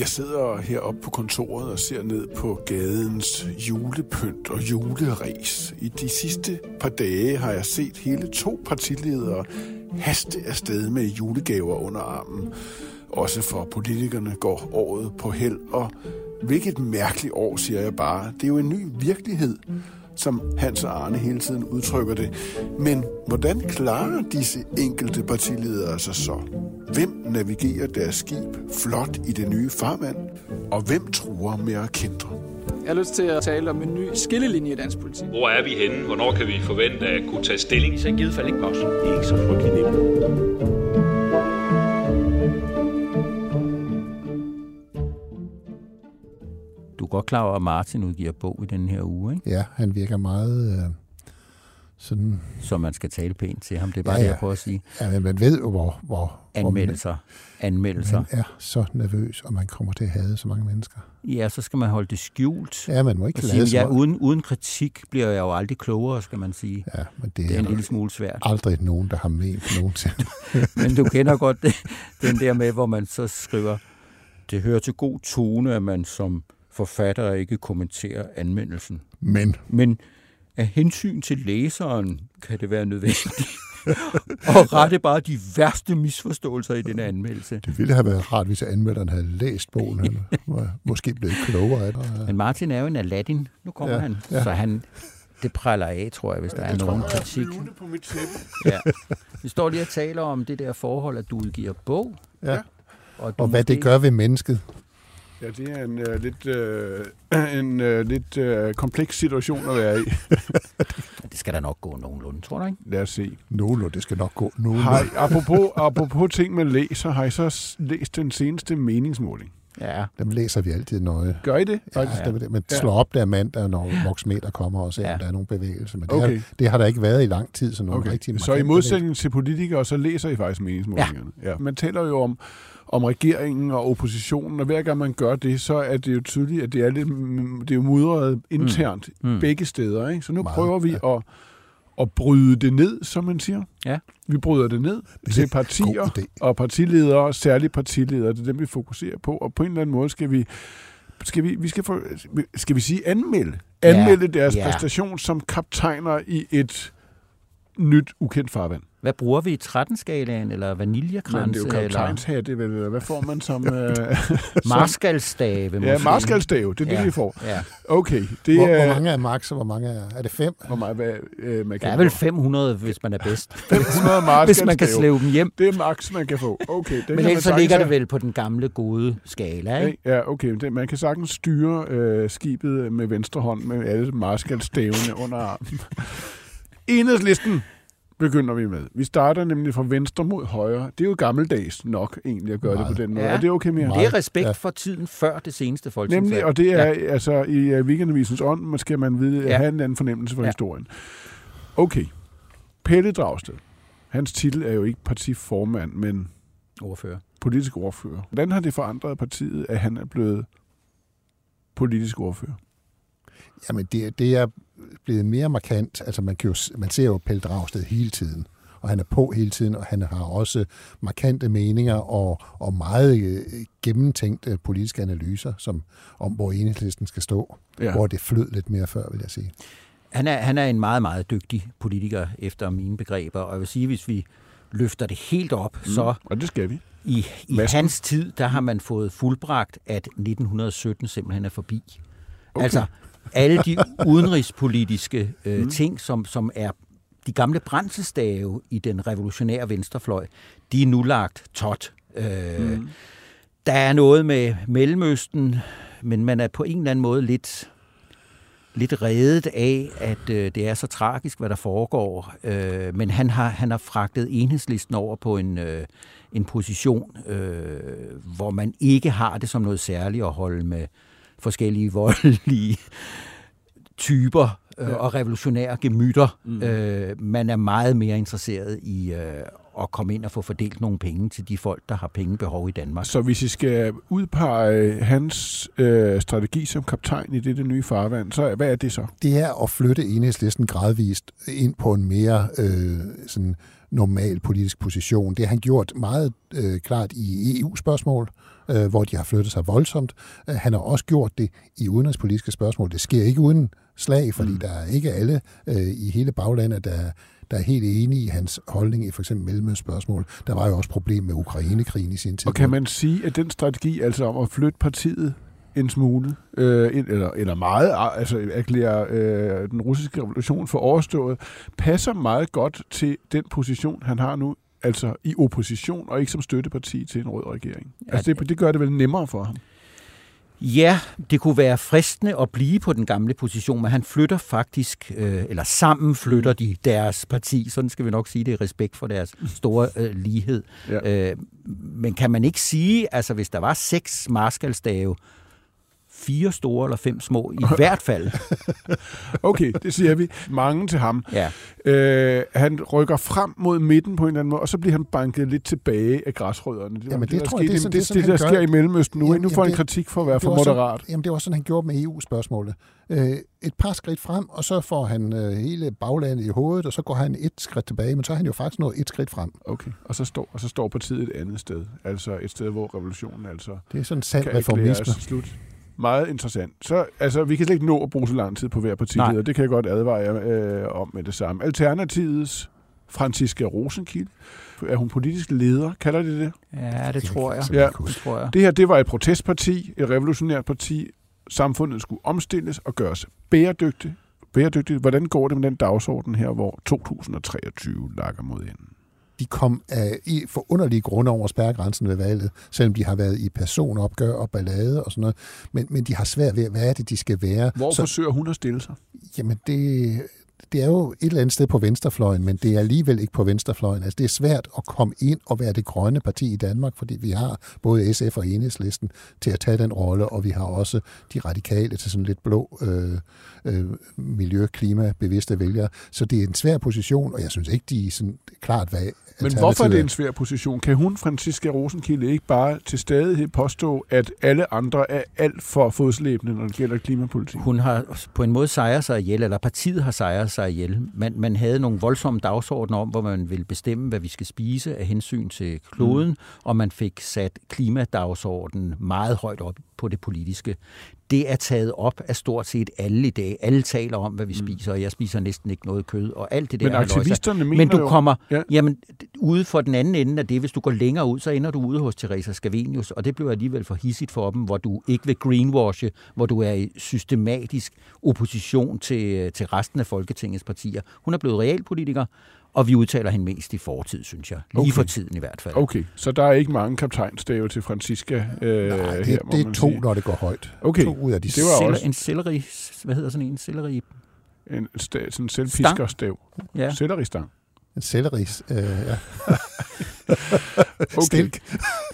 Jeg sidder heroppe på kontoret og ser ned på gadens julepynt og juleræs. I de sidste par dage har jeg set hele to partiledere haste afsted med julegaver under armen. Også for politikerne går året på held, og hvilket mærkeligt år, siger jeg bare. Det er jo en ny virkelighed som Hans og Arne hele tiden udtrykker det. Men hvordan klarer disse enkelte partiledere sig så? Hvem navigerer deres skib flot i det nye farvand? Og hvem truer med at kendre? Jeg har lyst til at tale om en ny skillelinje i dansk politik. Hvor er vi henne? Hvornår kan vi forvente at kunne tage stilling? Så i givet fald ikke os. Det er ikke så frygteligt nemt. Godt klar over, at Martin udgiver bog i den her uge, ikke? Ja, han virker meget øh, sådan... Så man skal tale pænt til ham. Det er bare Ja, ja, det, jeg prøver at sige. Ja, men man ved jo, hvor, hvor, hvor Anmeldelser. Anmeldelser. man, man er så nervøs, og man kommer til at hade så mange mennesker. Ja, så skal man holde det skjult. Ja, man må ikke lade sige, ja, uden, uden kritik bliver jeg jo aldrig klogere, skal man sige. Ja, men det, Det er en lille smule svært. aldrig nogen, der har ment nogensinde. Men du kender godt det, den der med, hvor man så skriver, det hører til god tone, at man som forfatter ikke kommenterer anmeldelsen. Men Men af hensyn til læseren kan det være nødvendigt at rette bare de værste misforståelser i den anmeldelse. det ville have været rart, hvis anmelderen havde læst bogen. Han var måske blevet klogere af det. Men Martin er jo en Aladdin. Nu kommer Ja, han. ja. Så han, det præller af, tror jeg, hvis der er nogen kritik. på mit tæppe. Ja. Vi står lige og taler om det der forhold, at du udgiver bog. Ja. Og, du Og hvad det måske- gør ved mennesket. Ja, det er en uh, lidt, uh, en, uh, lidt uh, kompleks situation at være i. Det skal da nok gå nogenlunde, tror du ikke? Lad os se. Nogenlunde, det skal nok gå nogenlunde. Har, apropos, apropos ting, man læser, har I så læst den seneste meningsmåling? Ja. Dem læser vi altid nøje. Gør I det? Ja, ja. Man Ja. slår op der mandag, når voksmeter kommer og ser, Ja. om der er nogen bevægelse. Men det, Okay. har, det har der ikke været i lang tid, så nogen Okay. rigtig Så i modsætning til politikere, så læser I faktisk meningsmålingerne. Ja. Ja. Man taler jo om, om regeringen og oppositionen, og hver gang man gør det, så er det jo tydeligt, at det er, lidt, det er jo mudret internt Mm. mm. begge steder. Ikke? Så nu Meget, prøver vi ja. at, at bryde det ned, som man siger. Ja. Vi bryder det ned er til partier og partiledere, særligt partiledere. Det er dem, vi fokuserer på, og på en eller anden måde skal vi skal vi, vi skal, for, skal vi sige anmelde. Ja, Anmelde deres ja. præstation som kaptajner i et nyt, ukendt farvand. Hvad bruger vi? 13-skalaen eller vaniljekrans? det er jo eller vel? eller Hvad får man som... øh, marskalstave? ja, måske? marskalstave, det er det, Ja. vi får. Ja. Okay, det Hvor, er... hvor mange er max, og hvor mange er... Er det fem? Hvor meget, hvad, øh, man Der kan er vel få. 500, hvis man er bedst. 500 marskalstave. hvis man kan slæve dem hjem. Det er max, man kan få. Okay, det Men ellers så ligger det vel på den gamle, gode skala, ikke? Ja, okay. Det, man kan sagtens styre øh, skibet med venstre hånd med alle marskalstavene under armen. Enhedslisten begynder vi med. Vi starter nemlig fra venstre mod højre. Det er jo gammeldags nok egentlig at gøre Meget. det på den måde. Ja. Er det okay med? Det er respekt Ja. for tiden før det seneste folketingsvalg. Nemlig, og det er Ja. altså i uh, weekendavisens ånd, måske skal man vide, Ja. have en anden fornemmelse for ja. historien. Okay. Pelle Dragsted. Hans titel er jo ikke partiformand, men Ordfører. politisk ordfører. Hvordan har det forandret partiet, at han er blevet politisk ordfører? Jamen, det, det er blevet mere markant. Altså, man, kan jo, man ser jo Pelle Dragsted hele tiden, og han er på hele tiden, og han har også markante meninger og, og meget øh, gennemtænkte politiske analyser, som, om hvor enhedslisten skal stå. Ja. Hvor det flød lidt mere før, vil jeg sige. Han er, han er en meget, meget dygtig politiker, efter mine begreber. Og jeg vil sige, hvis vi løfter det helt op, mm. så Og det skal vi. i, i Madsen. hans tid, der har man fået fuldbragt, at 1917 simpelthen er forbi. Okay. Altså, alle de udenrigspolitiske øh, mm. ting, som, som er de gamle brændsestave i den revolutionære venstrefløj, de er nu lagt tot. Øh, mm. Der er noget med Mellemøsten, men man er på en eller anden måde lidt, lidt reddet af, at øh, det er så tragisk, hvad der foregår. Øh, men han har, han har fragtet enhedslisten over på en, øh, en position, øh, hvor man ikke har det som noget særligt at holde med forskellige voldelige typer øh, ja. og revolutionære gemytter. Mm. Øh, man er meget mere interesseret i øh, at komme ind og få fordelt nogle penge til de folk, der har pengebehov i Danmark. Så hvis I skal udpege hans øh, strategi som kaptajn i det nye farvand, så hvad er det så? Det er at flytte enhedslisten gradvist ind på en mere øh, sådan normal politisk position. Det har han gjort meget øh, klart i EU-spørgsmål, øh, hvor de har flyttet sig voldsomt. Øh, han har også gjort det i udenrigspolitiske spørgsmål. Det sker ikke uden slag, fordi mm. der er ikke alle øh, i hele baglandet, der, der er helt enige i hans holdning i for eksempel Mellemøstspørgsmål. Der var jo også problem med Ukrainekrigen i sin tid. Og kan man sige, at den strategi, altså om at flytte partiet en smule, øh, eller, eller meget, altså erklære øh, den russiske revolution for overstået, passer meget godt til den position, han har nu, altså i opposition, og ikke som støtteparti til en rød regering. Ja, altså det, det gør det vel nemmere for ham. Ja, det kunne være fristende at blive på den gamle position, men han flytter faktisk, øh, eller sammen flytter de deres parti, sådan skal vi nok sige det, i respekt for deres store øh, lighed. Ja. Øh, men kan man ikke sige, altså hvis der var seks marskalstave, fire store eller fem små, i hvert fald. okay, det siger vi. Mange til ham. Ja. Øh, han rykker frem mod midten på en eller anden måde, og så bliver han banket lidt tilbage af græsrødderne. Det, jamen, det, det, tror jeg, det, er sådan, det, det, det, der sker gør. i Mellemøsten nu. Jamen, nu får han kritik for at være for moderat. Sådan, jamen, det var sådan, han gjorde med EU-spørgsmålet. Øh, et par skridt frem, og så får han øh, hele baglandet i hovedet, og så går han et skridt tilbage, men så er han jo faktisk nået et skridt frem. Okay, og så står, og så står partiet et andet sted. Altså et sted, hvor revolutionen altså Det er sådan sand reformisme. Slut. Meget interessant. Så altså, vi kan slet ikke nå at bruge så lang tid på hver partileder. Det kan jeg godt advare jer øh, om med det samme. Alternativets Franziska Rosenkilde. Er hun politisk leder? Kalder det det? Ja, det tror jeg. Ja. Det, tror jeg. det her, det var et protestparti, et revolutionært parti. Samfundet skulle omstilles og gøres bæredygtigt. bæredygtigt. Hvordan går det med den dagsorden her, hvor 2023 lakker mod enden? De kom af, i forunderlige grunde over spærregrænsen ved valget, selvom de har været i personopgør og ballade og sådan noget. Men, men de har svært ved, hvad er det, de skal være. Hvor så, forsøger hun at stille sig? Jamen, det, det er jo et eller andet sted på venstrefløjen, men det er alligevel ikke på venstrefløjen. Altså, det er svært at komme ind og være det grønne parti i Danmark, fordi vi har både SF og Enhedslisten til at tage den rolle, og vi har også de radikale til sådan lidt blå øh, øh, miljø, klima, bevidste vælgere. Så det er en svær position, og jeg synes ikke, de er sådan klart, hvad Men hvorfor er det en svær position? Kan hun, Franziska Rosenkilde, ikke bare til stadighed påstå, at alle andre er alt for fodslæbende, når det gælder klimapolitik? Hun har på en måde sejret sig ihjel, eller partiet har sejret sig ihjel. Man, man havde nogle voldsomme dagsordner om, hvor man ville bestemme, hvad vi skal spise af hensyn til kloden, mm. og man fik sat klimadagsordenen meget højt op på det politiske det er taget op af stort set alle i dag. Alle taler om, hvad vi mm. spiser, og jeg spiser næsten ikke noget kød, og alt det der. Men aktivisterne mener Men du kommer, jo, ja. jamen, ude for den anden ende af det, hvis du går længere ud, så ender du ude hos Teresa Scavenius, og det bliver alligevel for hissigt for dem, hvor du ikke vil greenwashe, hvor du er i systematisk opposition til, til resten af Folketingets partier. Hun er blevet realpolitiker, og vi udtaler hende mest i fortid, synes jeg. Lige okay. for tiden i hvert fald. Okay, så der er ikke mange kaptajnstave til Francisca øh, Nej, det, her, det er to, sige. når det går højt. Okay, to ud af de det var også... En selleri, hvad hedder sådan en? Selleri... En sta, sådan selvfiskerstav. Ja. Selleristang. Selleris, øh, ja. okay. Stilk.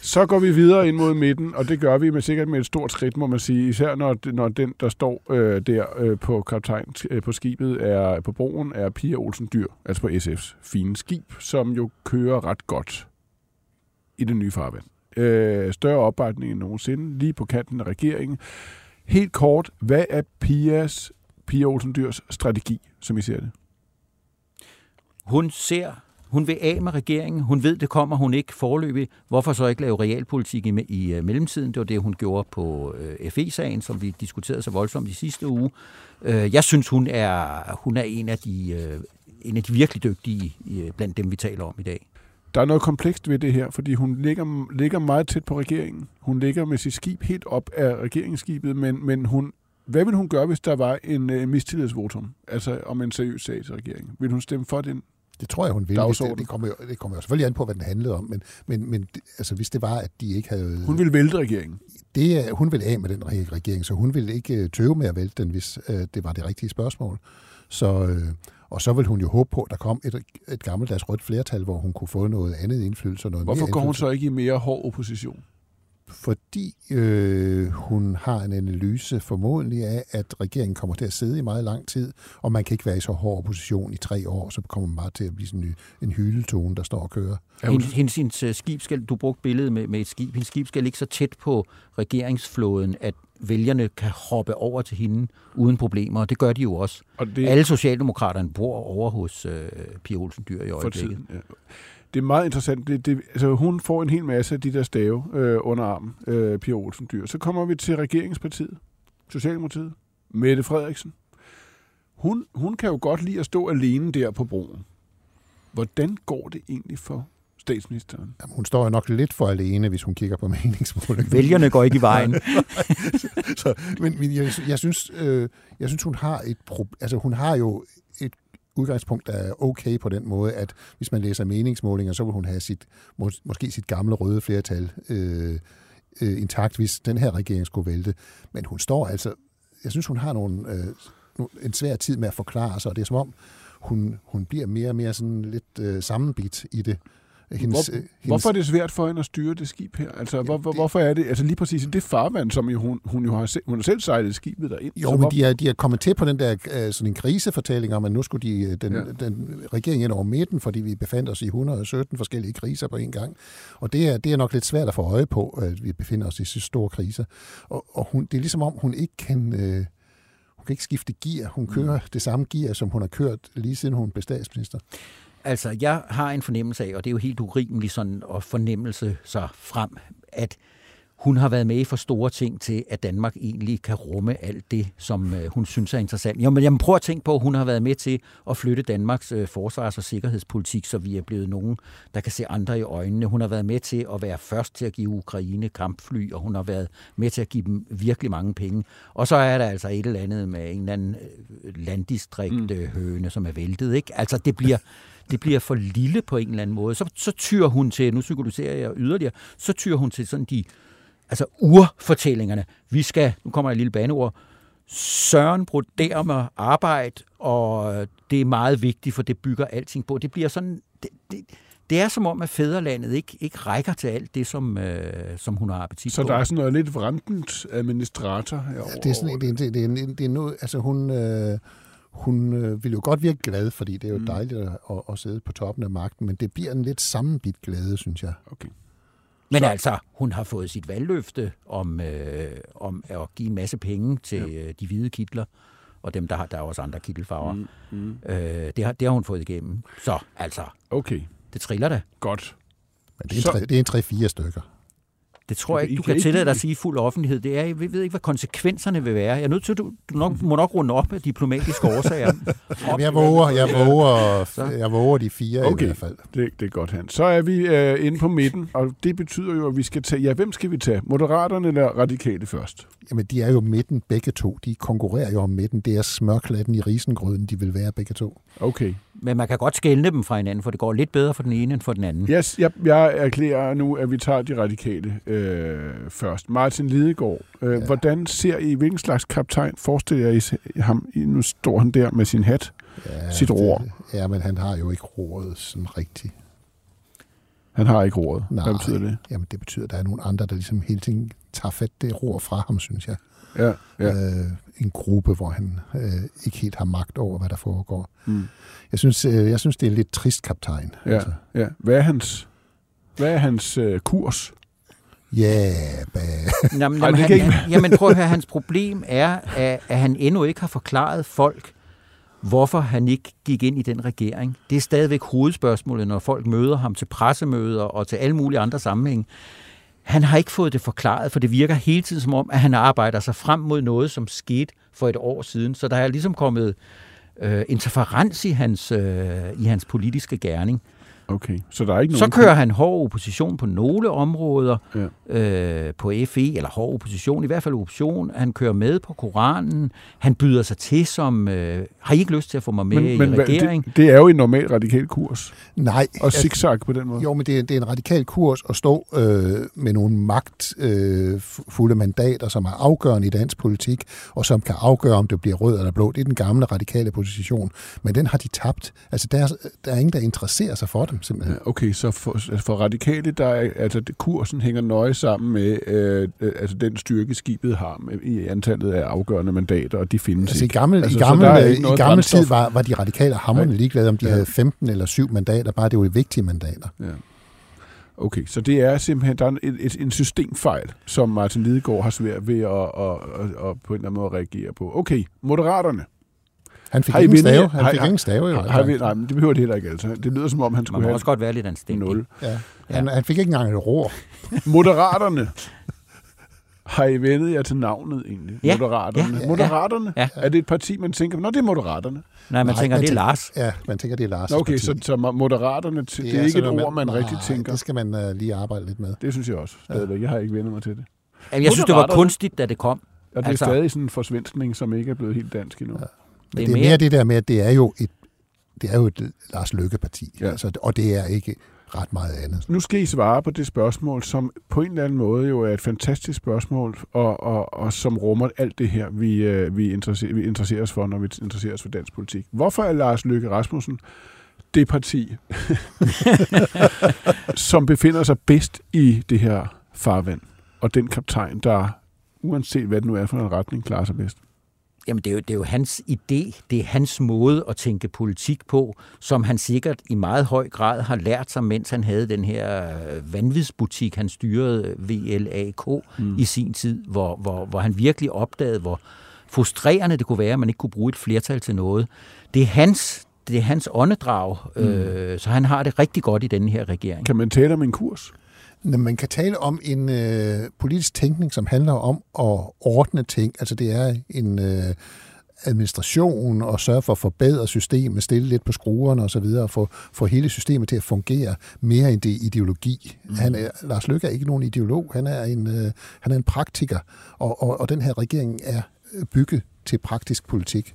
Så går vi videre ind mod midten, og det gør vi med sikkert med et stort skridt, må man sige. Især når, når den, der står øh, der øh, på kaptajn øh, på skibet, er på broen, er Pia Olsen Dyr, altså på SF's fine skib, som jo kører ret godt i det nye farvand. Øh, større opbakning end nogensinde, lige på kanten af regeringen. Helt kort, hvad er Pias, Pia Olsen Dyrs strategi, som I ser det? Hun ser hun vil af med regeringen. Hun ved, det kommer hun ikke forløbig. Hvorfor så ikke lave realpolitik i, i øh, mellemtiden? Det var det, hun gjorde på øh, FE-sagen, som vi diskuterede så voldsomt i sidste uge. Øh, jeg synes, hun er, hun er en, af de, øh, en af de virkelig dygtige øh, blandt dem, vi taler om i dag. Der er noget komplekst ved det her, fordi hun ligger, ligger meget tæt på regeringen. Hun ligger med sit skib helt op af regeringsskibet, men, men hun hvad vil hun gøre, hvis der var en uh, mistillidsvotum, altså om en seriøs sag til regeringen? Vil hun stemme for den det tror jeg, hun vil. Det, det, kommer jo, det kommer jo selvfølgelig an på, hvad den handlede om, men, men, men altså, hvis det var, at de ikke havde... Hun ville vælte regeringen? Det, hun vil af med den regering, så hun ville ikke øh, tøve med at vælte den, hvis uh, det var det rigtige spørgsmål. Så, uh, Og så vil hun jo håbe på, at der kom et, et gammeldags rødt flertal, hvor hun kunne få noget andet indflydelse. Noget Hvorfor mere går hun så ikke i mere hård opposition? Fordi øh, hun har en analyse formodentlig af, at regeringen kommer til at sidde i meget lang tid, og man kan ikke være i så hård opposition i tre år, så kommer man bare til at blive sådan en, en hyletone, der står og kører. Er Hendes, hendes, øh, skib skal, du brugte billedet med, med et skib, hendes skib skal ligge så tæt på regeringsflåden, at vælgerne kan hoppe over til hende uden problemer, og det gør de jo også. Og det. Alle socialdemokraterne bor over hos øh, Pia Olsen Dyr i for øjeblikket. tiden. Ja. Det er meget interessant. Det, det, altså, hun får en hel masse af de der stave øh, under armen, øh, Pia Olsen Dyr. Så kommer vi til regeringspartiet, Socialdemokratiet, Mette Frederiksen. Hun, hun kan jo godt lide at stå alene der på broen. Hvordan går det egentlig for statsministeren? Jamen, hun står jo nok lidt for alene, hvis hun kigger på meningsmålingen. Vælgerne går ikke i vejen. så, men, men jeg, jeg, synes, øh, jeg synes, hun har et pro, altså hun har jo udgangspunkt, er okay på den måde, at hvis man læser meningsmålinger, så vil hun have sit, mås, måske sit gamle røde flertal øh, øh, intakt, hvis den her regering skulle vælte. Men hun står altså, jeg synes, hun har nogle, øh, en svær tid med at forklare sig, og det er som om, hun, hun bliver mere og mere sådan lidt øh, sammenbit i det. Hendes, Hvor, øh, hendes, hvorfor er det svært for hende at styre det skib her? Altså, hvor, hvor, det- hvorfor er det? Altså lige præcis i det farvand, som jo, hun, hun jo har, se, hun har selv sejlet skibet derind. Jo, men de er, de er kommet til på den der øh, sådan en krisefortælling om, at nu skulle de, øh, den, Ja. ja. den regering ind over midten, fordi vi befandt os i 117 forskellige kriser på en gang. Og det er, det er nok lidt svært at få øje på, at vi befinder os i så store kriser. Og, og hun, det er ligesom om, hun ikke kan... Øh, hun kan ikke skifte gear. Hun kører det samme gear, som hun har kørt lige siden hun blev statsminister. Altså, jeg har en fornemmelse af, og det er jo helt urimeligt sådan at fornemmelse sig frem, at hun har været med i for store ting til, at Danmark egentlig kan rumme alt det, som øh, hun synes er interessant. Jamen, jamen, prøv at tænke på, at hun har været med til at flytte Danmarks øh, forsvars- og sikkerhedspolitik, så vi er blevet nogen, der kan se andre i øjnene. Hun har været med til at være først til at give Ukraine kampfly, og hun har været med til at give dem virkelig mange penge. Og så er der altså et eller andet med en eller anden øh, landdistrikt øh, høne, som er væltet. Ikke? Altså, det bliver det bliver for lille på en eller anden måde. Så, så tyr hun til, nu psykologiserer jeg yderligere, så tyr hun til sådan de altså urfortællingerne. Vi skal, nu kommer et lille baneord, Søren broderer med arbejde, og det er meget vigtigt, for det bygger alting på. Det bliver sådan, det, det, det er som om, at fædrelandet ikke, ikke rækker til alt det, som, øh, som hun har appetit Så på. der er sådan noget lidt vrandent administrator herovre. Ja, det er sådan, det, er- det, er- det, det er noget, altså hun, øh, hun øh, vil jo godt virke glad, fordi det er jo Mm. dejligt at, at, at sidde på toppen af magten, men det bliver en lidt sammenbit glæde, synes jeg. Okay. Men altså, hun har fået sit valgløfte om, øh, om at give en masse penge til øh, de hvide kitler, og dem, der har, der er også andre kittelfarver. Mm, mm. Øh, det, har, det har hun fået igennem. Så altså, Okay, det triller da. godt. Men det er, Så- en tre, det er en tre-fire stykker. Det tror jeg ikke, du kan kan tillade dig at sige i fuld offentlighed. Det er, jeg ved ikke, hvad konsekvenserne vil være. Jeg er nødt til, at du, du nok, må nok runde op af diplomatiske årsager. Jamen, jeg våger, jeg våger, jeg våger de fire Okay. i hvert fald. Det, det er godt, Hans. Så er vi øh, inde på midten, og det betyder jo, at vi skal tage... Ja, hvem skal vi tage? Moderaterne eller radikale først? Jamen, de er jo midten begge to. De konkurrerer jo om midten. Det er smørklatten i risengrøden, de vil være begge to. Okay. Men man kan godt skælne dem fra hinanden, for det går lidt bedre for den ene end for den anden. Yes, jeg, jeg erklærer nu, at vi tager de radikale øh, først. Martin Lidegaard, øh, ja. Hvordan ser I, hvilken slags kaptajn forestiller I ham? Nu står han der med sin hat. Ja, Sit ror. Det, ja, men han har jo ikke roret sådan rigtigt. Han har ikke rådet. Nej. Hvad betyder det? Jamen, det betyder, at der er nogle andre, der ligesom hele tiden tager fat det ror fra ham, synes jeg. Ja, ja. Øh, en gruppe, hvor han øh, ikke helt har magt over, hvad der foregår. Mm. Jeg synes, øh, jeg synes det er en lidt trist kaptajn. ja, ja. Hvad er hans, hvad er hans øh, kurs? Ja, ba. Jamen, jamen, han, han, jamen prøv at høre, hans problem er, at, at han endnu ikke har forklaret folk, hvorfor han ikke gik ind i den regering. Det er stadigvæk hovedspørgsmålet, når folk møder ham til pressemøder og til alle mulige andre sammenhæng. Han har ikke fået det forklaret, for det virker hele tiden som om, at han arbejder sig frem mod noget, som skete for et år siden. Så der er ligesom kommet øh, interferens i hans, øh, i hans politiske gerning. Okay, så der er ikke Så nogen... kører han hård opposition på nogle områder, Ja. øh, på FE, eller hård opposition, i hvert fald opposition. Han kører med på Koranen. Han byder sig til som, øh, har I ikke lyst til at få mig med i hvad- regering? det, det er jo en normal radikal kurs. Nej. Og altså- zigzag på den måde. Jo, men det er, det er en radikal kurs at stå øh, med nogle magtfulde øh, mandater, som er afgørende i dansk politik, og som kan afgøre, om det bliver rød eller blå. Det er den gamle radikale position. Men den har de tabt. Altså, der er, der er ingen, der interesserer sig for dem, simpelthen. Okay, så for, for radikale, der er, altså kursen hænger nøje sammen med øh, øh, altså den styrke, skibet har med, i antallet af afgørende mandater, og de findes Altså i ikke. gammel, altså, i gammel, ikke i gammel tid var, var de radikale hammerne ligeglade, om de Ja. havde 15 eller 7 mandater, bare det var vigtige mandater. Ja. Okay, så det er simpelthen, der er en, et, en systemfejl, som Martin Lidegaard har svært ved at, at, at, at, på en eller anden måde reagere på. Okay, Moderaterne. Han fik Har ingen vundet- stave. har- Han fik har- ingen stave. jo. Har, har vi, nej, men det behøver det heller ikke altså. Det lyder som om, han Man skulle må have også godt være lidt anstændig. 0. Ja. Han, han fik ikke engang et ror. Moderaterne. Har I vendet jer til navnet egentlig? Ja. Moderaterne. Ja. Moderaterne? Ja. Er det et parti, man tænker, nå, det er Moderaterne? Nej, man Nej, tænker, man det er Lars. Ja, man tænker, det er Lars' Okay, parti. så, så Moderaterne, det, det er ikke et ord, man nej, rigtig tænker. det skal man uh, lige arbejde lidt med. Det synes jeg også stadigvæk. Jeg har ikke vendt mig til det. Jamen, Jeg synes, det var kunstigt, da det kom. Og det er Altså- stadig sådan en forsvenskning, som ikke er blevet helt dansk endnu. Ja. Men Det er det er mere- mere det der med, at det er jo et, det er jo et Lars Løkke-parti. Ja. Ja. Altså, og det er ikke ret meget andet. Nu skal I svare på det spørgsmål, som på en eller anden måde jo er et fantastisk spørgsmål, og, og, og som rummer alt det her, vi, øh, vi, interesserer, vi interesserer os for, når vi interesserer os for dansk politik. Hvorfor er Lars Løkke Rasmussen det parti, som befinder sig bedst i det her farvand, og den kaptajn, der uanset hvad det nu er for en retning, klarer sig bedst? Jamen, det er, jo, det er jo hans idé, det er hans måde at tænke politik på, som han sikkert i meget høj grad har lært sig, mens han havde den her øh, vanvidsbutik, han styrede VLAK mm. i sin tid, hvor, hvor, hvor han virkelig opdagede, hvor frustrerende det kunne være, at man ikke kunne bruge et flertal til noget. Det er hans, det er hans åndedrag, mm. øh, så han har det rigtig godt i denne her regering. Kan man tale om en kurs? Men man kan tale om en øh, politisk tænkning, som handler om at ordne ting. Altså det er en øh, administration og sørge for at forbedre systemet, stille lidt på skruerne og så videre, og få, få hele systemet til at fungere mere end det ideologi. Mm. Han er, Lars Løkke er ikke nogen ideolog, han er en, øh, han er en praktiker, og, og, og den her regering er bygget til praktisk politik.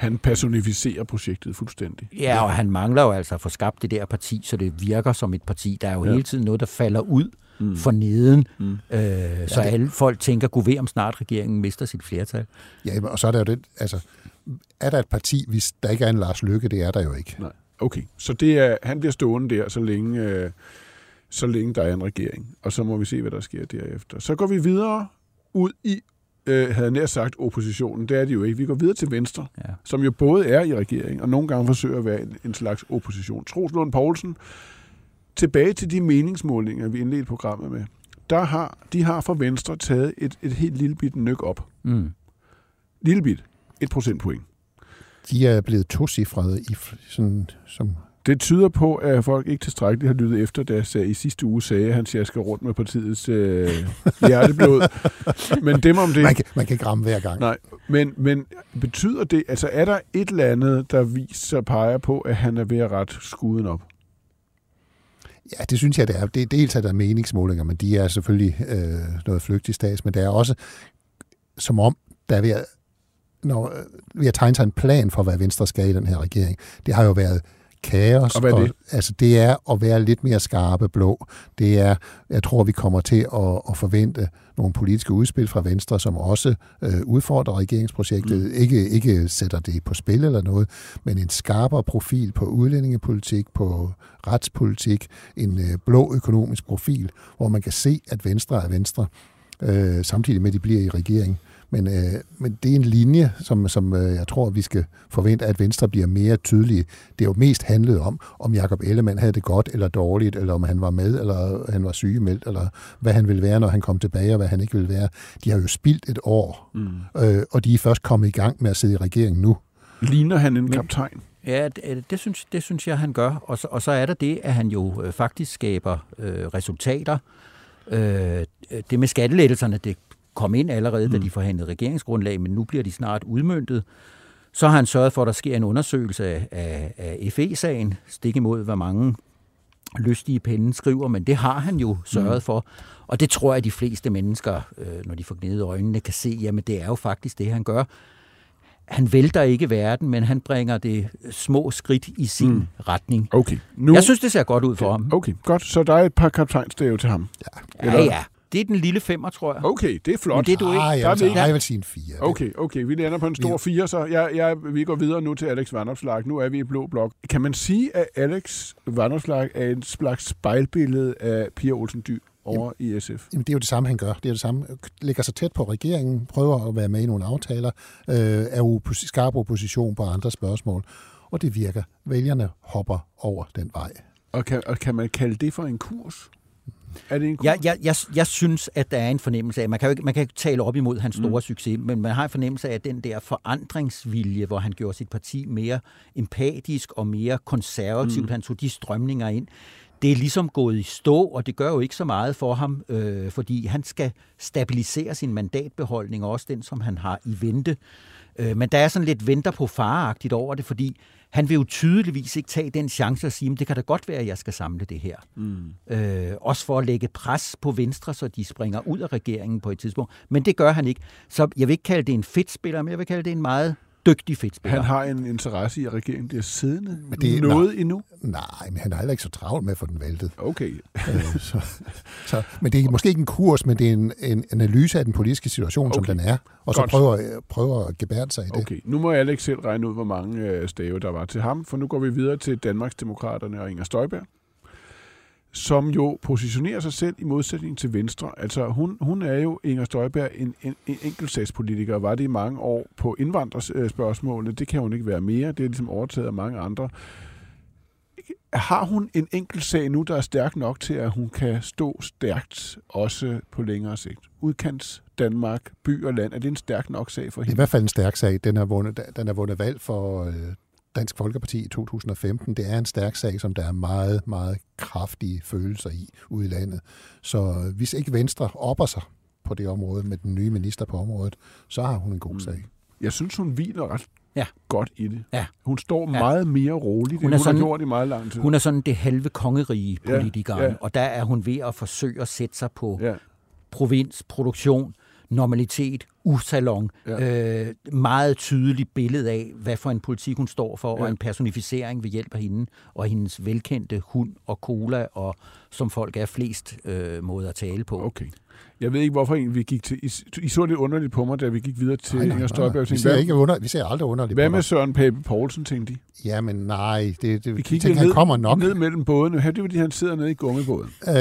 Han personificerer projektet fuldstændig. Ja, og han mangler jo altså at få skabt det der parti, så det virker som et parti. Der er jo Ja. ja. hele tiden noget, der falder ud mm. for neden, Mm. øh, så alle folk tænker, gud ved om snart regeringen mister sit flertal. Ja, og så er der jo det, altså, er der et parti, hvis der ikke er en Lars Løkke, det er der jo ikke. Nej. Okay, så det er, han bliver stående der, så længe, øh, så længe der er en regering. Og så må vi se, hvad der sker derefter. Så går vi videre ud i, øh, havde nær sagt, oppositionen. Det er de jo ikke. Vi går videre til Venstre, Ja. som jo både er i regering, og nogle gange forsøger at være en, en slags opposition. Troels Lund Poulsen, tilbage til de meningsmålinger, vi indledte programmet med. Der har, de har for Venstre taget et, et helt lille bit nyk op. Mm. Lille bit. Et procentpoint. De er blevet tocifrede i sådan, som Det tyder på, at folk ikke tilstrækkeligt har lyttet efter, da jeg i sidste uge sagde, at han sjasker rundt med partiets øh, hjerteblod. Men dem om det. man kan, man kan ikke ramme hver gang. Nej, men, men betyder det, altså er der et eller andet, der viser peger på, at han er ved at rette skuden op? Ja, det synes jeg, det er. Det er dels er der meningsmålinger, men de er selvfølgelig øh, noget flygtig stats, men det er også som om, der er ved at, når, øh, ved at tegne sig en plan for, hvad Venstre skal i den her regering. Det har jo været kaos. Og hvad er det? altså, det er at være lidt mere skarpe blå. Det er, jeg tror, vi kommer til at, at forvente nogle politiske udspil fra Venstre, som også øh, udfordrer regeringsprojektet. Mm. Ikke, ikke sætter det på spil eller noget, men en skarpere profil på udlændingepolitik, på retspolitik, en øh, blå økonomisk profil, hvor man kan se, at Venstre er Venstre, øh, samtidig med, at de bliver i regering. Men, øh, men det er en linje, som, som øh, jeg tror, vi skal forvente, at Venstre bliver mere tydelige. Det er jo mest handlet om, om Jakob Ellemann havde det godt eller dårligt, eller om han var med, eller han var sygemeldt, eller hvad han ville være, når han kom tilbage, og hvad han ikke ville være. De har jo spildt et år, mm. øh, og de er først kommet i gang med at sidde i regeringen nu. Ligner han en kaptajn? Ja, det, det, synes, det synes jeg, han gør. Og så, og så er der det, at han jo øh, faktisk skaber øh, resultater. Øh, det med skattelettelserne, det kom ind allerede, mm. da de forhandlede regeringsgrundlag, men nu bliver de snart udmyndtet. Så har han sørget for, at der sker en undersøgelse af, af, FE-sagen, stik imod, hvad mange lystige penne skriver, men det har han jo sørget mm. for. Og det tror jeg, de fleste mennesker, øh, når de får gnedet øjnene, kan se, jamen det er jo faktisk det, han gør. Han vælter ikke verden, men han bringer det små skridt i sin mm. retning. Okay. Nu, Jeg synes, det ser godt ud for ham. Okay, godt. Så der er et par kaptajnstave til ham. Ja, ja. Det er den lille femmer, tror jeg. Okay, det er flot. Men det er du ikke. Ah, Der er jeg, vi vil, jeg vil sige en fire. Okay, okay. Vi lander på en stor fire, så jeg, jeg, vi går videre nu til Alex Vandopslag. Nu er vi i Blå Blok. Kan man sige, at Alex Vandopslag er en slags spejlbillede af Pia Olsen Dyr over i SF? Jamen, det er jo det samme, han gør. Det er det samme. Ligger sig tæt på regeringen, prøver at være med i nogle aftaler, øh, er oppos- skarp opposition på andre spørgsmål, og det virker. Vælgerne hopper over den vej. Og kan, og kan man kalde det for en kurs? Er det en? Jeg, jeg, jeg, jeg synes, at der er en fornemmelse af, man kan jo ikke, man kan ikke tale op imod hans store mm. succes, men man har en fornemmelse af, den der forandringsvilje, hvor han gjorde sit parti mere empatisk og mere konservativt, mm. han tog de strømninger ind, det er ligesom gået i stå, og det gør jo ikke så meget for ham, øh, fordi han skal stabilisere sin mandatbeholdning, og også den, som han har i vente. Øh, men der er sådan lidt venter på faragtigt over det, fordi han vil jo tydeligvis ikke tage den chance at sige, at det kan da godt være, at jeg skal samle det her. Mm. Øh, også for at lægge pres på Venstre, så de springer ud af regeringen på et tidspunkt. Men det gør han ikke. Så jeg vil ikke kalde det en fedt spiller, men jeg vil kalde det en meget dygtig fedt spiller. Han har en interesse i, at regeringen bliver siddende Men det er- noget endnu? Nej, men han er heller ikke så travlt med at få den væltet. Okay. Øh, så, så, men det er måske ikke en kurs, men det er en, en analyse af den politiske situation, okay. som den er, og så Godt. prøver, prøver at gebære sig i det. Okay, nu må Alex selv regne ud, hvor mange øh, stave der var til ham, for nu går vi videre til Danmarksdemokraterne og Inger Støjberg, som jo positionerer sig selv i modsætning til Venstre. Altså, hun, hun er jo, Inger Støjberg, en, en, en enkeltsagspolitiker, var det i mange år på indvandrerspørgsmålene. Det kan hun ikke være mere. Det er ligesom overtaget af mange andre. Har hun en enkelt sag nu, der er stærk nok til, at hun kan stå stærkt også på længere sigt? Udkants Danmark, by og land, er det en stærk nok sag for Det er i hende? hvert fald en stærk sag. Den er vundet, den er vundet valg for øh, Dansk Folkeparti i 2015. Det er en stærk sag, som der er meget, meget kraftige følelser i ude i landet. Så hvis ikke Venstre opper sig på det område med den nye minister på området, så har hun en god sag. Jeg synes, hun hviler ret Ja. godt i det. Ja. Hun står Ja. meget mere roligt, hun, er end hun sådan- har gjort i meget lang tid. Hun er sådan det halve kongerige Ja, politikeren, ja. og der er hun ved at forsøge at sætte sig på Ja. provins, produktion, normalitet, usalon, Ja. øh, meget tydeligt billede af, hvad for en politik hun står for. Ja. og en personificering ved hjælp af hende, og hendes velkendte hund og cola, og som folk er flest øh, måder at tale på. Okay. Jeg ved ikke, hvorfor egentlig vi gik til... I, I så lidt underligt på mig, da vi gik videre til Nej, nej, Inger Støjberg. og Vi tænkte, ser, ikke under, vi ser aldrig underligt hvad på med. Søren Pape Poulsen, tænkte de? Jamen nej, det, det, Vi kiggede tænker, han ned, kommer nok. ned mellem bådene. Her, det er fordi, han sidder nede i gummibåden. Øh,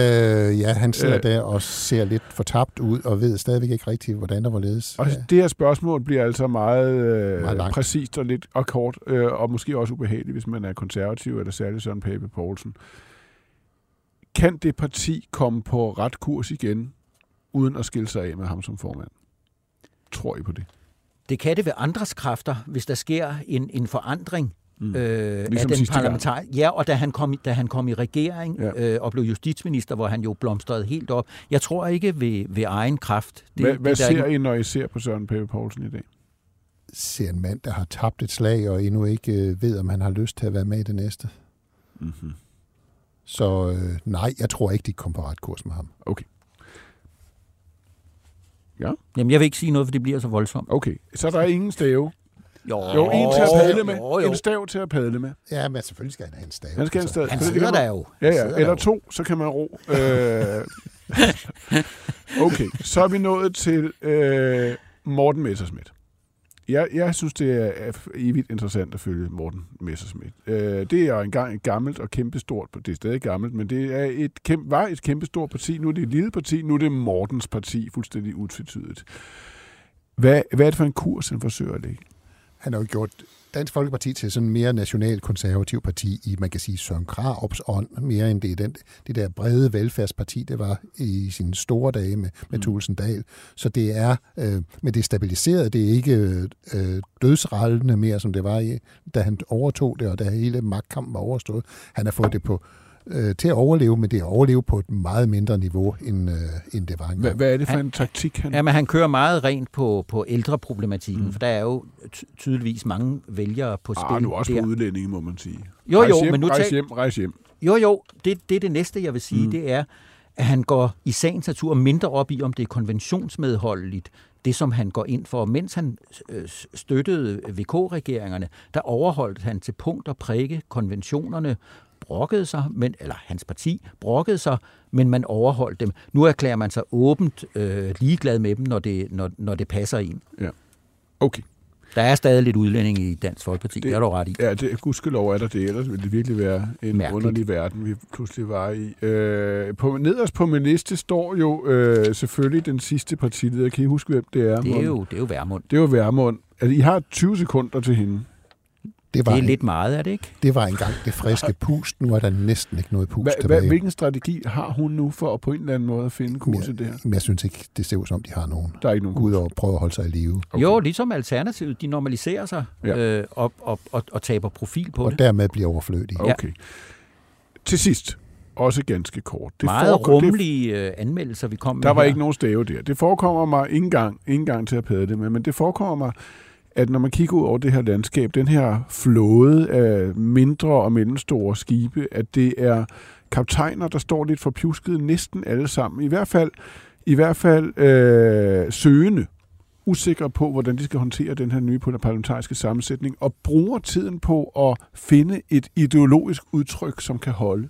ja, han sidder Øh. der og ser lidt fortabt ud, og ved stadigvæk ikke rigtigt, hvordan der hvorledes. Og Ja. det her spørgsmål bliver altså meget, øh, Meget langt. præcist og lidt og kort, øh, og måske også ubehageligt, hvis man er konservativ, eller særligt Søren Pape Poulsen. Kan det parti komme på ret kurs igen, uden at skille sig af med ham som formand? Tror I på det? Det kan det ved andres kræfter, hvis der sker en, en forandring mm. øh, af Ligesom den sidste gang. parlamentar. Ja, og da han kom, i- da han kom i regering Ja. øh, og blev justitsminister, hvor han jo blomstrede helt op. Jeg tror ikke ved, ved egen kraft. Det, hvad hvad det, der er ser ikke- I, når I ser på Søren Pape Poulsen i dag? ser en mand, der har tabt et slag, og endnu ikke øh, ved, om han har lyst til at være med i det næste. Mm-hmm. Så øh, nej, jeg tror ikke, de kommer på ret kurs med ham. Okay. Ja, Jamen, jeg vil ikke sige noget, for det bliver så voldsomt. okay. Så der er ingen stave. Jo, Jo, en til at padle med. Jo, jo. En stav til at padle med. Ja, men selvfølgelig skal han have en stav. Han skal have en stav. Han Det sidder der jo. Ja, ja. Eller to, så kan man ro. Øh, okay, så er vi nået til øh, Morten Messerschmidt. Jeg, jeg synes, det er evigt interessant at følge Morten Messerschmidt. Øh, det er engang et gammelt og kæmpestort, det er stadig gammelt, men det er et kæmpe, var et kæmpestort parti. Nu er det et lille parti, nu er det Mortens parti, fuldstændig utvetydigt. Hvad, hvad er det for en kurs, han forsøger at lægge? Han har jo gjort Dansk Folkeparti til sådan en mere national-konservativ parti i, man kan sige, Søren Kraups ånd, mere end det, den, det der brede velfærdsparti, det var i sine store dage med, med mm. Thulesen Dahl. Så det er, øh, men det er stabiliseret, det er ikke øh, dødsrallende mere, som det var, i, da han overtog det, og da hele magtkampen var overstået. Han har fået det på øh, til at overleve, men det er at overleve på et meget mindre niveau, end, øh, end det var Hvad, engang. hvad er det for Han- en taktik, han... Jamen, han kører meget rent på, på ældreproblematikken, Mm. for der er jo ty- tydeligvis mange vælgere på spil Ah, nu også der. på udlændinge, må man sige. Jo, rejs jo, hjem, men nu rejs tag- hjem, rejs hjem. Jo, jo, det, det er det næste, jeg vil sige, mm. det er, at han går i sagens natur mindre op i, om det er konventionsmedholdeligt, det som han går ind for. Mens han øh, støttede VK-regeringerne, der overholdt han til punkt og prikke konventionerne, brokkede sig, men, eller hans parti brokkede sig, men man overholdt dem. Nu erklærer man sig åbent øh, ligeglad med dem, når det, når, når det passer ind. Ja. Okay. Der er stadig lidt udlænding i Dansk Folkeparti, det, det er du ret i. Ja, det, gudskelov er der det, ellers ville det virkelig være en Mærkeligt. underlig verden, vi pludselig var i. Øh, på, nederst på min liste står jo øh, selvfølgelig den sidste partileder. Kan I huske, hvem det er? Det er jo, det er jo Værmund. Det er jo Værmund. Altså, I har 20 sekunder til hende. Det, var det er en, lidt meget, er det ikke? Det var engang det friske pust. Nu er der næsten ikke noget pust hva, tilbage. Hvilken strategi har hun nu for at på en eller anden måde at finde kurset der? Men jeg synes ikke, det ser ud som, de har nogen. Der er ikke nogen Gud og prøve at holde sig i live. Okay. Jo, ligesom alternativet. De normaliserer sig ja. øh, og, og, og, og taber profil på og det. Og dermed bliver overflødige. Okay. Ja. Til sidst, også ganske kort. Det Meget rummelige det, øh, anmeldelser, vi kom med Der var her. ikke nogen stave der. Det forekommer mig ikke engang, ikke engang til at pæde det med, men det forekommer mig at når man kigger ud over det her landskab, den her flåde af mindre og mellemstore skibe, at det er kaptajner, der står lidt for pjusket næsten alle sammen. I hvert fald, i hvert fald øh, søgende, usikre på, hvordan de skal håndtere den her nye parlamentariske sammensætning, og bruger tiden på at finde et ideologisk udtryk, som kan holde.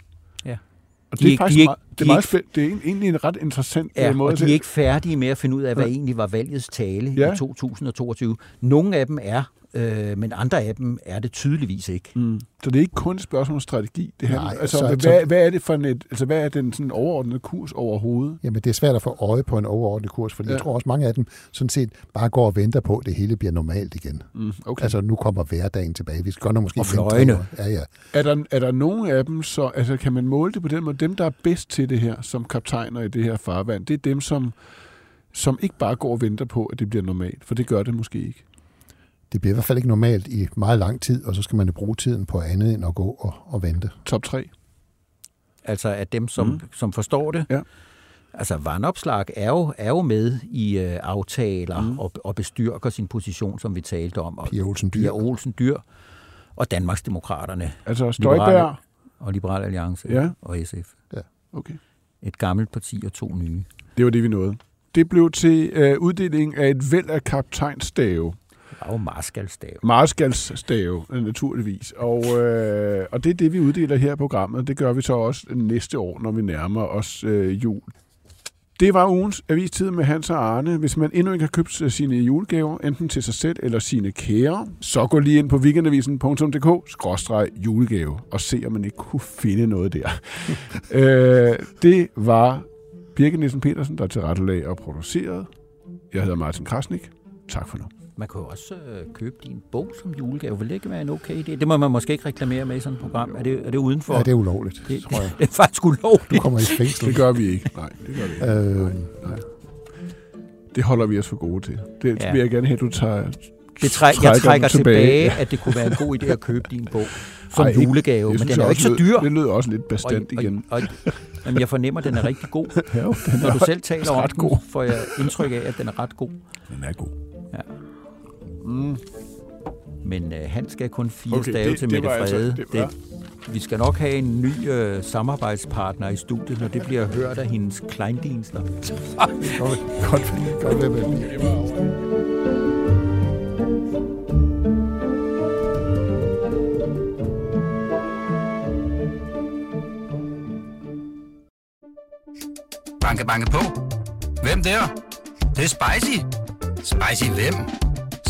Og det de er, faktisk de meget, det er, meget spændt. Det er egentlig en ret interessant ja, øh, måde. og de er ikke færdige med at finde ud af, hvad ja. egentlig var valgets tale ja. i 2022. Nogle af dem er, øh, men andre af dem er det tydeligvis ikke. Mm. Så det er ikke kun et spørgsmål om strategi. Det her, Nej, altså, så, hvad, så, hvad, er det for en, altså, hvad er den sådan overordnede kurs overhovedet? Jamen, det er svært at få øje på en overordnet kurs, for ja. jeg tror også, mange af dem sådan set bare går og venter på, at det hele bliver normalt igen. Mm, okay. Altså, nu kommer hverdagen tilbage. Vi skal måske og fløjene. Ja, ja. Er der, er der nogen af dem, så altså, kan man måle det på den måde? Dem, der er bedst til det her, som kaptajner i det her farvand, det er dem, som, som ikke bare går og venter på, at det bliver normalt, for det gør det måske ikke det bliver i hvert fald ikke normalt i meget lang tid, og så skal man jo bruge tiden på andet end at gå og, og vente. Top 3? Altså at dem, som, mm. som forstår det. Ja. Altså vandopslag er jo, er jo med i øh, aftaler mm. og, og bestyrker sin position, som vi talte om. Og Pia Olsen Dyr. Pia Olsen Dyr og Danmarksdemokraterne. Altså Støjberg? Og Liberal Alliance ja. og SF. Ja. Okay. Et gammelt parti og to nye. Det var det, vi nåede. Det blev til øh, uddeling af et væld af kaptajnstave. Der er jo marskalstave. Marskalstave, naturligvis. Og, øh, og det er det, vi uddeler her i programmet. Det gør vi så også næste år, når vi nærmer os øh, jul. Det var ugens avistid med Hans og Arne. Hvis man endnu ikke har købt sine julegaver, enten til sig selv eller sine kære, så gå lige ind på weekendavisen.dk-julegave og se, om man ikke kunne finde noget der. øh, det var Birke Nielsen Petersen, der tilrettelagde og produceret. Jeg hedder Martin Krasnik. Tak for nu. Man kan jo også øh, købe din bog som julegave. Vil det ikke være en okay idé? Det må man måske ikke reklamere med i sådan et program. Er det, er det udenfor? Ja, det er ulovligt, det, tror jeg. Det er faktisk ulovligt. Du kommer i fængsel. Det gør vi ikke. Nej, det gør vi ikke. Øh... Nej, nej. Det holder vi os for gode til. Det ja. vil jeg gerne have, at du tager det træk, jeg trækker tilbage. tilbage, at det kunne være en god idé at købe din bog som Ej, julegave, men den er jo ikke så dyr. Det lyder også lidt bestandt og, igen. Og, og, jamen, jeg fornemmer, at den er rigtig god. ja, den er Når du selv taler om den, får jeg indtryk af, at den er ret god. Den er god. Mm. Men uh, han skal kun fire okay, stave det, til Mette altså- Frede. Altså, det, det, vi skal nok have en ny uh, samarbejdspartner i studiet, når det bliver hørt af hendes kleindienster. godt, godt, godt, godt, Banke, banke på. Hvem der? Det, det er spicy. Spicy hvem?